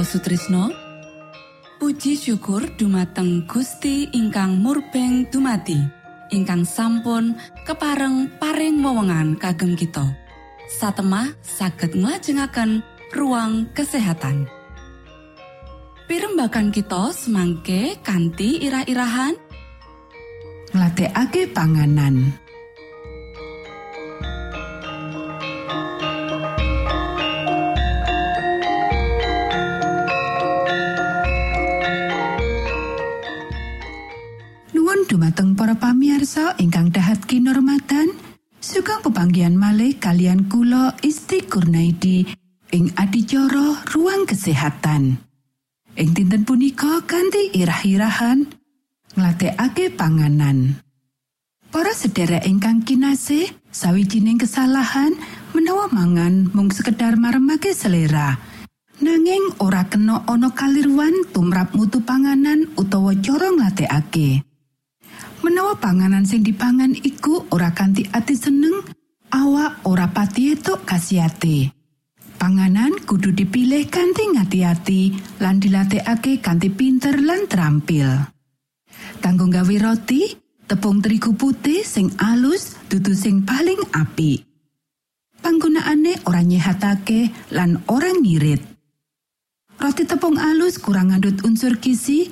Mitra Sutrisno Puji syukur dumateng Gusti ingkang murbeng dumati ingkang sampun kepareng paring wewenngan kagem kita. Satemah saged nglajengaken ruang kesehatan. Pirembakan kita semangke kanthi irah-irahan. Ngladekake panganan pamiarsa ingkang dahat kinormatan sugeng pepanggian malih kalian kula Isti Kurnaidi ing adicara ruang kesehatan ing dinten punika kanthi irah-irahan ngladekake panganan. Para sedherek ingkang kinasih, sawijining kesalahan menawa mangan mung sekedar maremake selera. Nanging ora kena ana kalirwan tumrap mutu panganan utawa cara ngladekake. Menawa panganan sing dipangan iku ora kanthi ati seneng, awak ora pati etuk kasihate. Panganan kudu dipilih kanthi ngati-ati lan dilatihake kanthi pinter lan terampil. Kanggo gawe roti, tepung terigu putih sing alus dudu sing paling apik. Panggunaane ora nyehatake lan orang ngirit. Roti tepung alus kurang ngandut unsur gizi,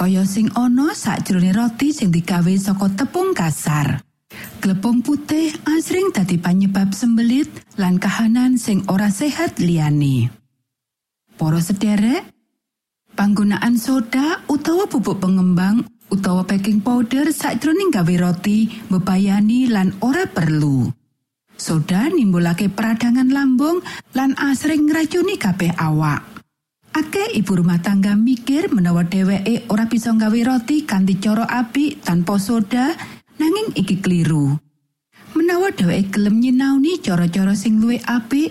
kaya sing ana sakjroning roti sing digawe saka tepung kasar. Glepung putih asring dadi panyebab sembelit lan kahanan sing ora sehat liyane. Para sederek, panggunaan soda utawa bubuk pengembang utawa baking powder sakjroning gawe roti bebayani lan ora perlu. Soda nimbulake peradangan lambung lan asring ngracuni kabeh awak. Akeh ibu rumah tangga mikir menawa dheweke ora bisa gawe roti kanthi cara apik tanpa soda, nanging iki keliru. Menawa dheweke gelem nyinauni cara-cara sing luwih apik,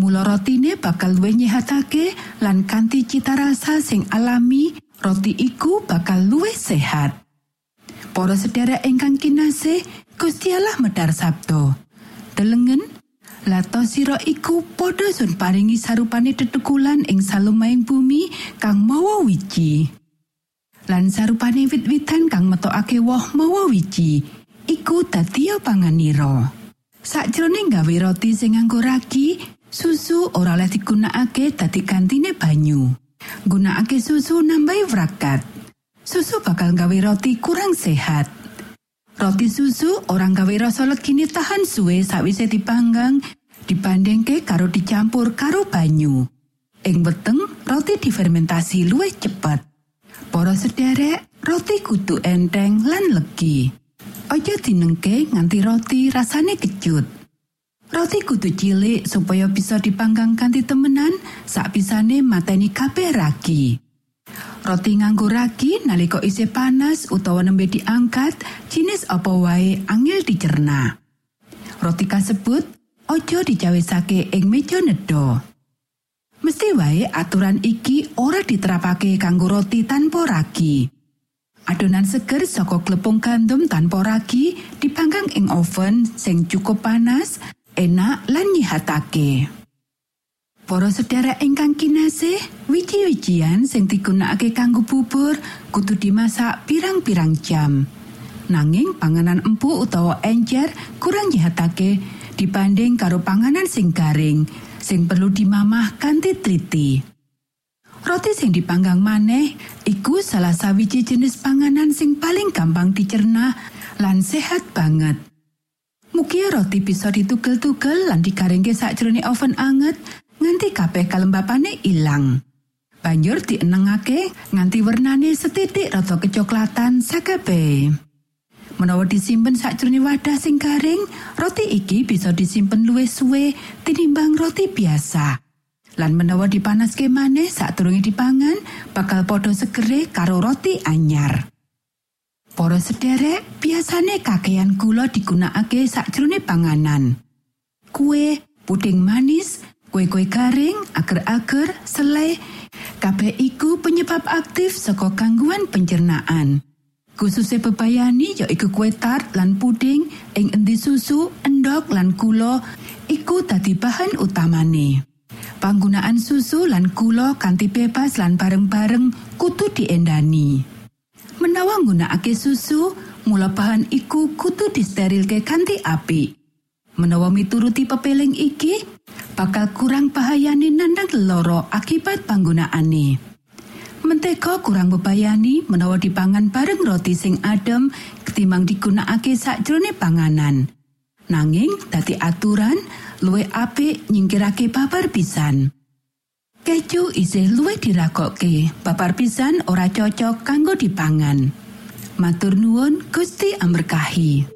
mula rotine bakal luwih nyehatake lan kanthi cita rasa sing alami roti iku bakal luwih sehat. Para sedherek ingkang kinasih, Gusti Allah medar sabdo. Delengen, lato sira iku padha sun paringi sarupane tetekulan ing salumahing bumi kang mawa wiji. Lan sarupane wit-witan kang metokake woh mawa wiji, iku dadi panganira. Sakjroning gawe roti sing nganggo ragi, susu ora oleh digunakake dadi gantine banyu. Gunakake susu nambahi wrakat. Susu bakal gawe roti kurang sehat. Roti susu orang gawe rasa legine tahan suwe sawise dipanggang dibandingke karo dicampur karo banyu. Ing weteng, roti difermentasi luwih cepet. Para sederek, roti kudu enteng lan legi. Aja dinengke nganti roti rasane kecut. Roti kudu cilik supaya bisa dipanggang kanthi temenan sakbisane mateni kabeh ragi. Roti nganggo ragi nalika isih panas utawa nembe diangkat, jinis apa wae angel dicerna. Roti kasebut aja dicawisake ing meja nedha. Mesti wae aturan iki ora diterapake kanggo roti tanpa ragi. Adonan seger saka glepung gandum tanpa ragi dipanggang ing oven sing cukup panas, enak lan nyihatake. Para sedherek ingkang kinasih, wiji-wijian sing digunakake kanggo bubur kudu dimasak pirang-pirang jam. Nanging panganan empuk utawa encer kurang nyihatake dibanding karo panganan sing garing sing perlu dimamah kanthi triti. Roti sing dipanggang maneh iku salah sawiji jenis panganan sing paling gampang dicerna lan sehat banget. Mugi roti bisa ditugel-tugel lan digaringke sakjroning oven anget nganti kabeh kalembapane ilang. Banjur dienengake nganti wernane setitik rada kecoklatan sakabehe. Menawa disimpen sakjroning wadah sing garing, roti iki bisa disimpen luwih suwe tinimbang roti biasa. Lan menawa dipanaske maneh sadurunge dipangan, bakal padha segere karo roti anyar. Para sederek, biasane kakean gula digunakake sakjroning panganan. Kue, puding manis, kue-kue garing, agar-agar, selai, kabeh iku penyebab aktif saka gangguan pencernaan. Khususnya bebayani yaiku kue tart lan puding ing endi susu, endok lan gula iku dadi bahan utamane. Panggunaan susu lan gula kanthi bebas lan bareng-bareng kudu diendani. Menawa nggunakake susu, mula bahan iku kudu disterilke kanthi apik. Menawa mituruti pepeling iki, bakal kurang bahayane nandang loro akibat panggunaane. Mentega kurang bebayani menawa dipangan bareng roti sing adem ketimbang digunakake sakjroning panganan. Nanging dadi aturan luwih apik nyingkirake babar pisan. Keju isih luwih diragokke, babar pisan ora cocok kanggo dipangan. Matur nuwun Gusti amberkahi.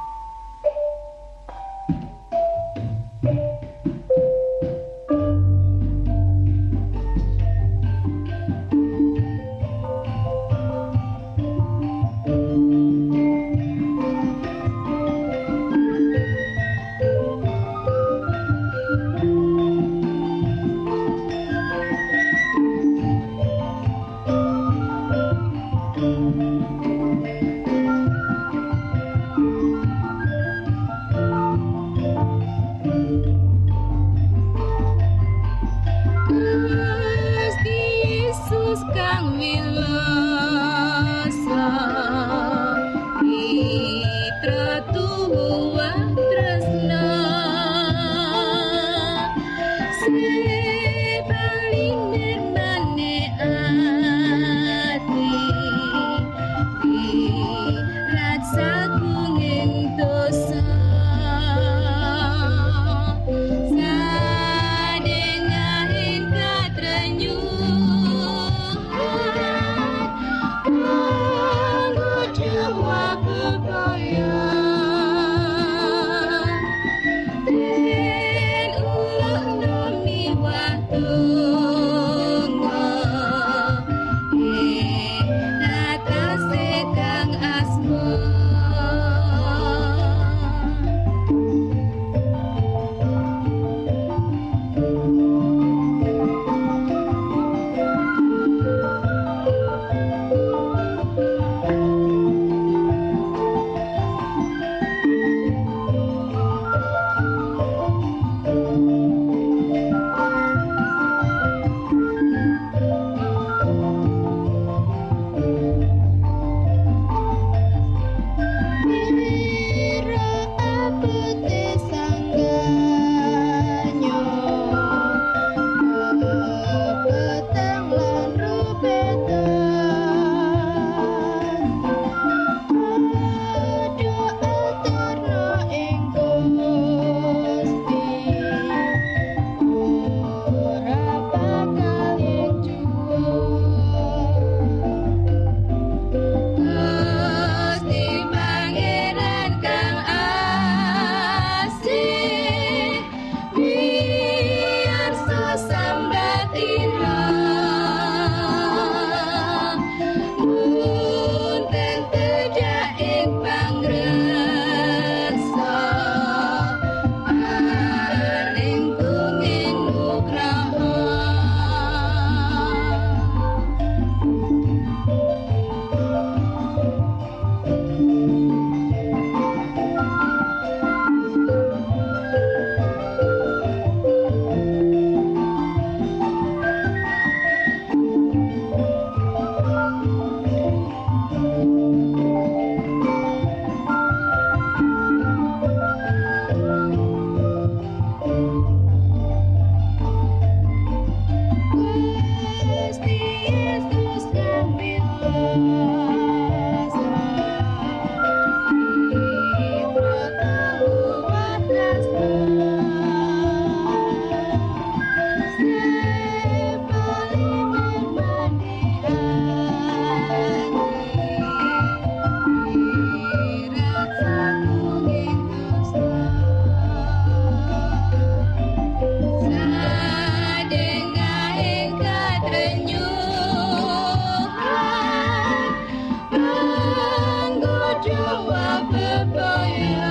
Oh, I'm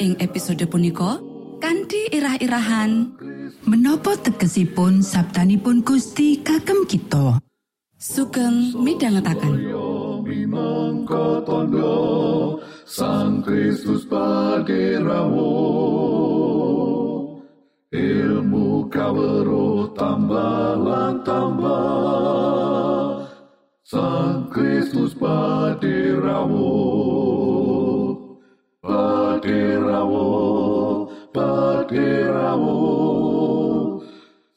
ing episode punika kanthi irah-irahan Menapa tegesipun sabdanipun Gusti kagem kita? sugeng minangka tondo Sang Kristus paderamu ilmu kawero tambah tambah. Sang Kristus paderamu paderamu paderamu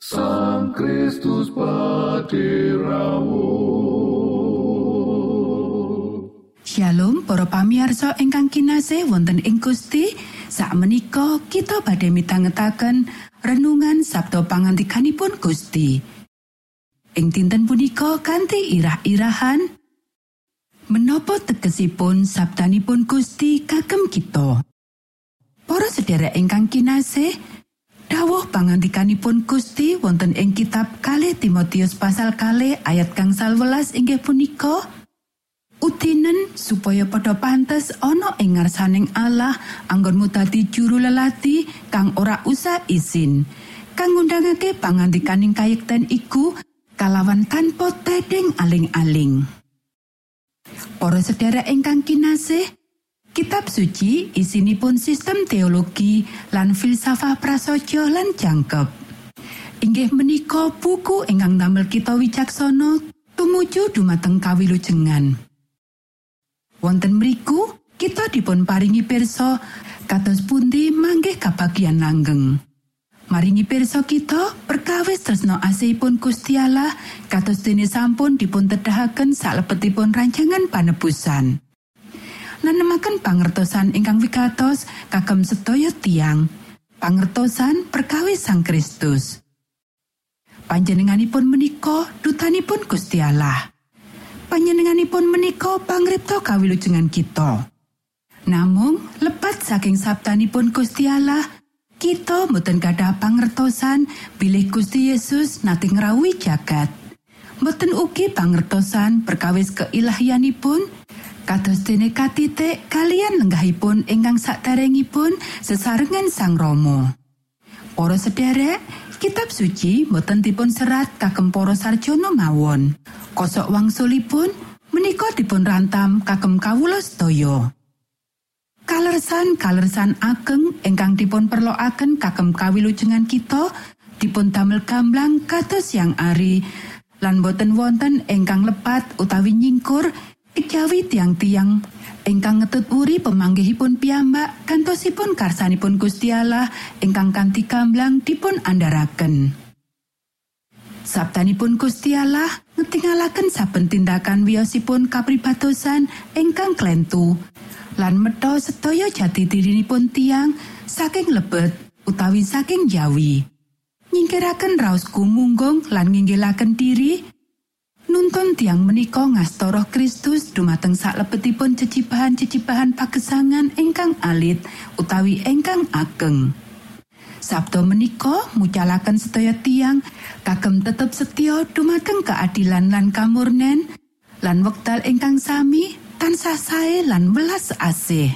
Sang Kristus paderamu Shalom para pamiarsa ingkang kinasih wonten ing Gusti. Sakmenika kita badhe mitangetaken renungan Sabto pangantikanipun Gusti. Ing dinten punika kanthi irah-irahan menapa tegesipun sabdanipun Gusti kagem kita Para sedherek ingkang kinasih dawuh pangantikanipun Gusti wonten ing kitab kalih Timotius pasal kalih ayat kang 11 inggih punika Utinen supaya padha pantes ana ing ngarsaning Allah anggonmu dadi juru lelati kang ora usah izin. Kang ngundangake pangantikaning kayekten iku kalawan tanpa tedeng aling-aling. Para sedherek ingkang kinasih, Kitab suci isinipun sistem teologi lan filsafah prasaja lan jangkep. Inggih menika buku ingkang damel kita wicaksana tumuju dumateng kawilujengan. Wonten mriku kita dipun paringi pirsa kados pundi manggih kabagian langgeng. Maringi pirsa kita perkawis tresno asihipun Gusti Allah kados dene sampun dipun tedahaken salebetipun rancangan panebusan. Nanemaken pangertosan ingkang wigatos kagem sedaya tiang. Pangertosan perkawis Sang Kristus. Panjenenganipun menika dutanipun Gusti Allah. Panjenenganipun menika pangripta kawilujengan kita. Namung lepat saking sabdanipun Gusti Allah, kita mboten pangertosan bilih Gusti Yesus nate ngrawuhi jagat. Mboten ugi pangertosan perkawis keilahianipun kados dene katitik kalian lenggahipun ingkang saderengipun sesarengan Sang Rama. Para sederek, kitab suci boten dipun serat kagem para sarjana mawon. Kosok wangsulipun menika dipun rantam kagem kawula sedaya. Kalersan kalersan ageng ingkang dipun perloaken kagem kawilujengan kita dipun damel gamblang kados yang ari lan boten wonten ingkang lepat utawi nyingkur kejawi tiang-tiang ingkang ngetut uri pemanggihipun piyambak kantosipun karsanipun Gusti Allah ingkang kanthi gamblang dipun andharaken. Sabtanipun Allah ngetingalaken saben tindakan wiyosipun kapribatosan ingkang klentu lan metha sedaya jati dirinipun tiang saking lebet utawi saking jawi. Nyingkiraken raos gumunggung lan nginggilaken diri nuntun tiang menika ngastara Kristus dumateng salebetipun cecibahan-cecibahan pagesangan ingkang alit utawi ingkang ageng. Sabto menika mucalaken sedaya tiang kagem tetep setya dumateng keadilan lan kamurnen lan wekdal ingkang sami tansah sae lan welas asih.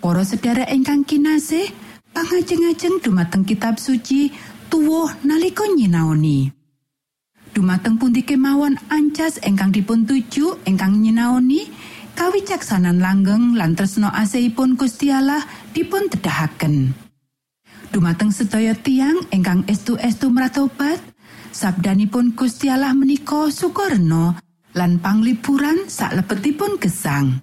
Para sedherek ingkang kinasih, pangajeng-ajeng dumateng kitab suci tuwuh nalika nyinaoni. Dumateng pundi kemawon ancas ingkang dipun tuju ingkang nyinaoni kawicaksanan langgeng lan tresno asihipun Gusti Allah dipun tedahaken. Dumateng sedaya tiang ingkang estu-estu meratobat, sabdanipun Gusti Allah menika sukorno lan panglipuran sak lebetipun gesang.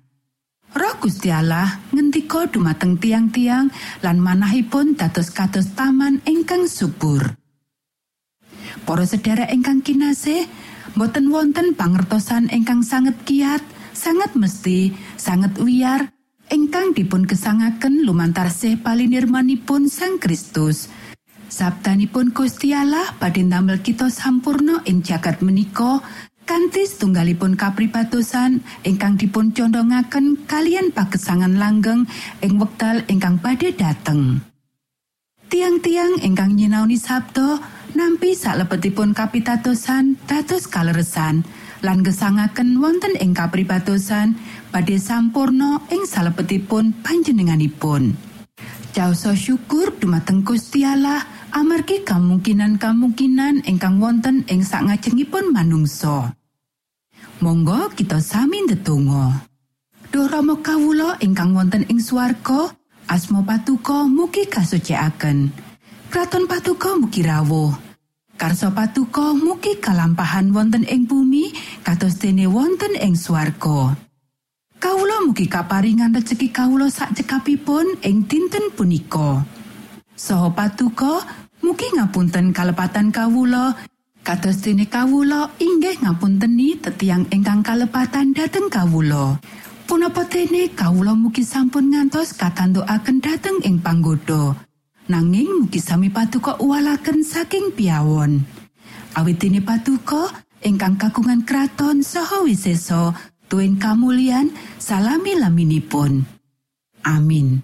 Roh Gusti Allah ngendika dumateng tiang-tiang lan manahipun dados kados taman ingkang subur. Para sedherek ingkang kinasih, boten wonten pangertosan ingkang sanget kiat, sanget mesti, sanget wiyar ingkang dipun kesangaken lumantar sih palinirmanipun Sang Kristus. Sabtanipun Gusti Allah badhe ndamel kita sampurno ing jagat menika kanthi tunggalipun kapribatosan ingkang dipun condongaken kalian pagesangan langgeng ing wekdal ingkang badhe dateng. Tiang-tiang ingkang nyinaoni sabdo nampi salebetipun kapitatosan dados kaleresan lan gesangaken wonten ing kapribatosan badhe sampurno ing salebetipun panjenenganipun. Jaoso syukur dumateng Gusti Allah amargi kemungkinan-kemungkinan ingkang wonten ing sangajengipun manungsa. Monggo kita sami ndedonga. Duh Rama kawula ingkang wonten ing swarga, asma patuko mugi kasucikaken. Kraton patuko mugi rawuh. Karso patuko mugi kalampahan wonten ing bumi kados dene wonten ing swarga. Kawula mugi kaparingan rejeki kawula sak cekapipun ing dinten punika. Soho patuko mugi ngapunten kalepatan kawula Kados dene kawula inggih ngapunteni tetiang ingkang kalepatan dhateng kawula. Punapa dene kawula mugi sampun ngantos katantukaken dhateng ing panggoda. Nanging mugi sami patuko uwalaken saking piawon. Awit dene patuko ingkang kagungan kraton saha wiseso tuen kamulian salami laminipun. Amin.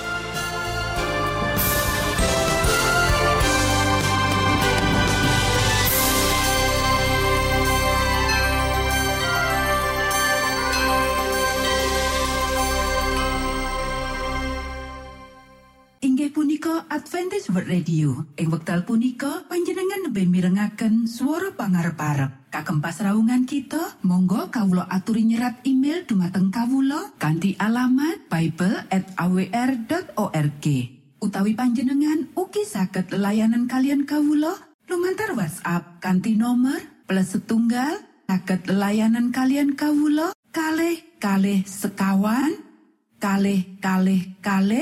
World Radio. Ing wekdal punika panjenengan lebih mirengaken suara pangarep-arep. Kagem pasraungan kita, monggo kawula aturi nyerat email dumateng kawula kanthi alamat bible@awr.org. Utawi panjenengan ugi saged layanan kalian kawula lumantar WhatsApp kanthi nomor plus setunggal saged layanan kalian kawula kalih kalih sekawan kalih kalih kalih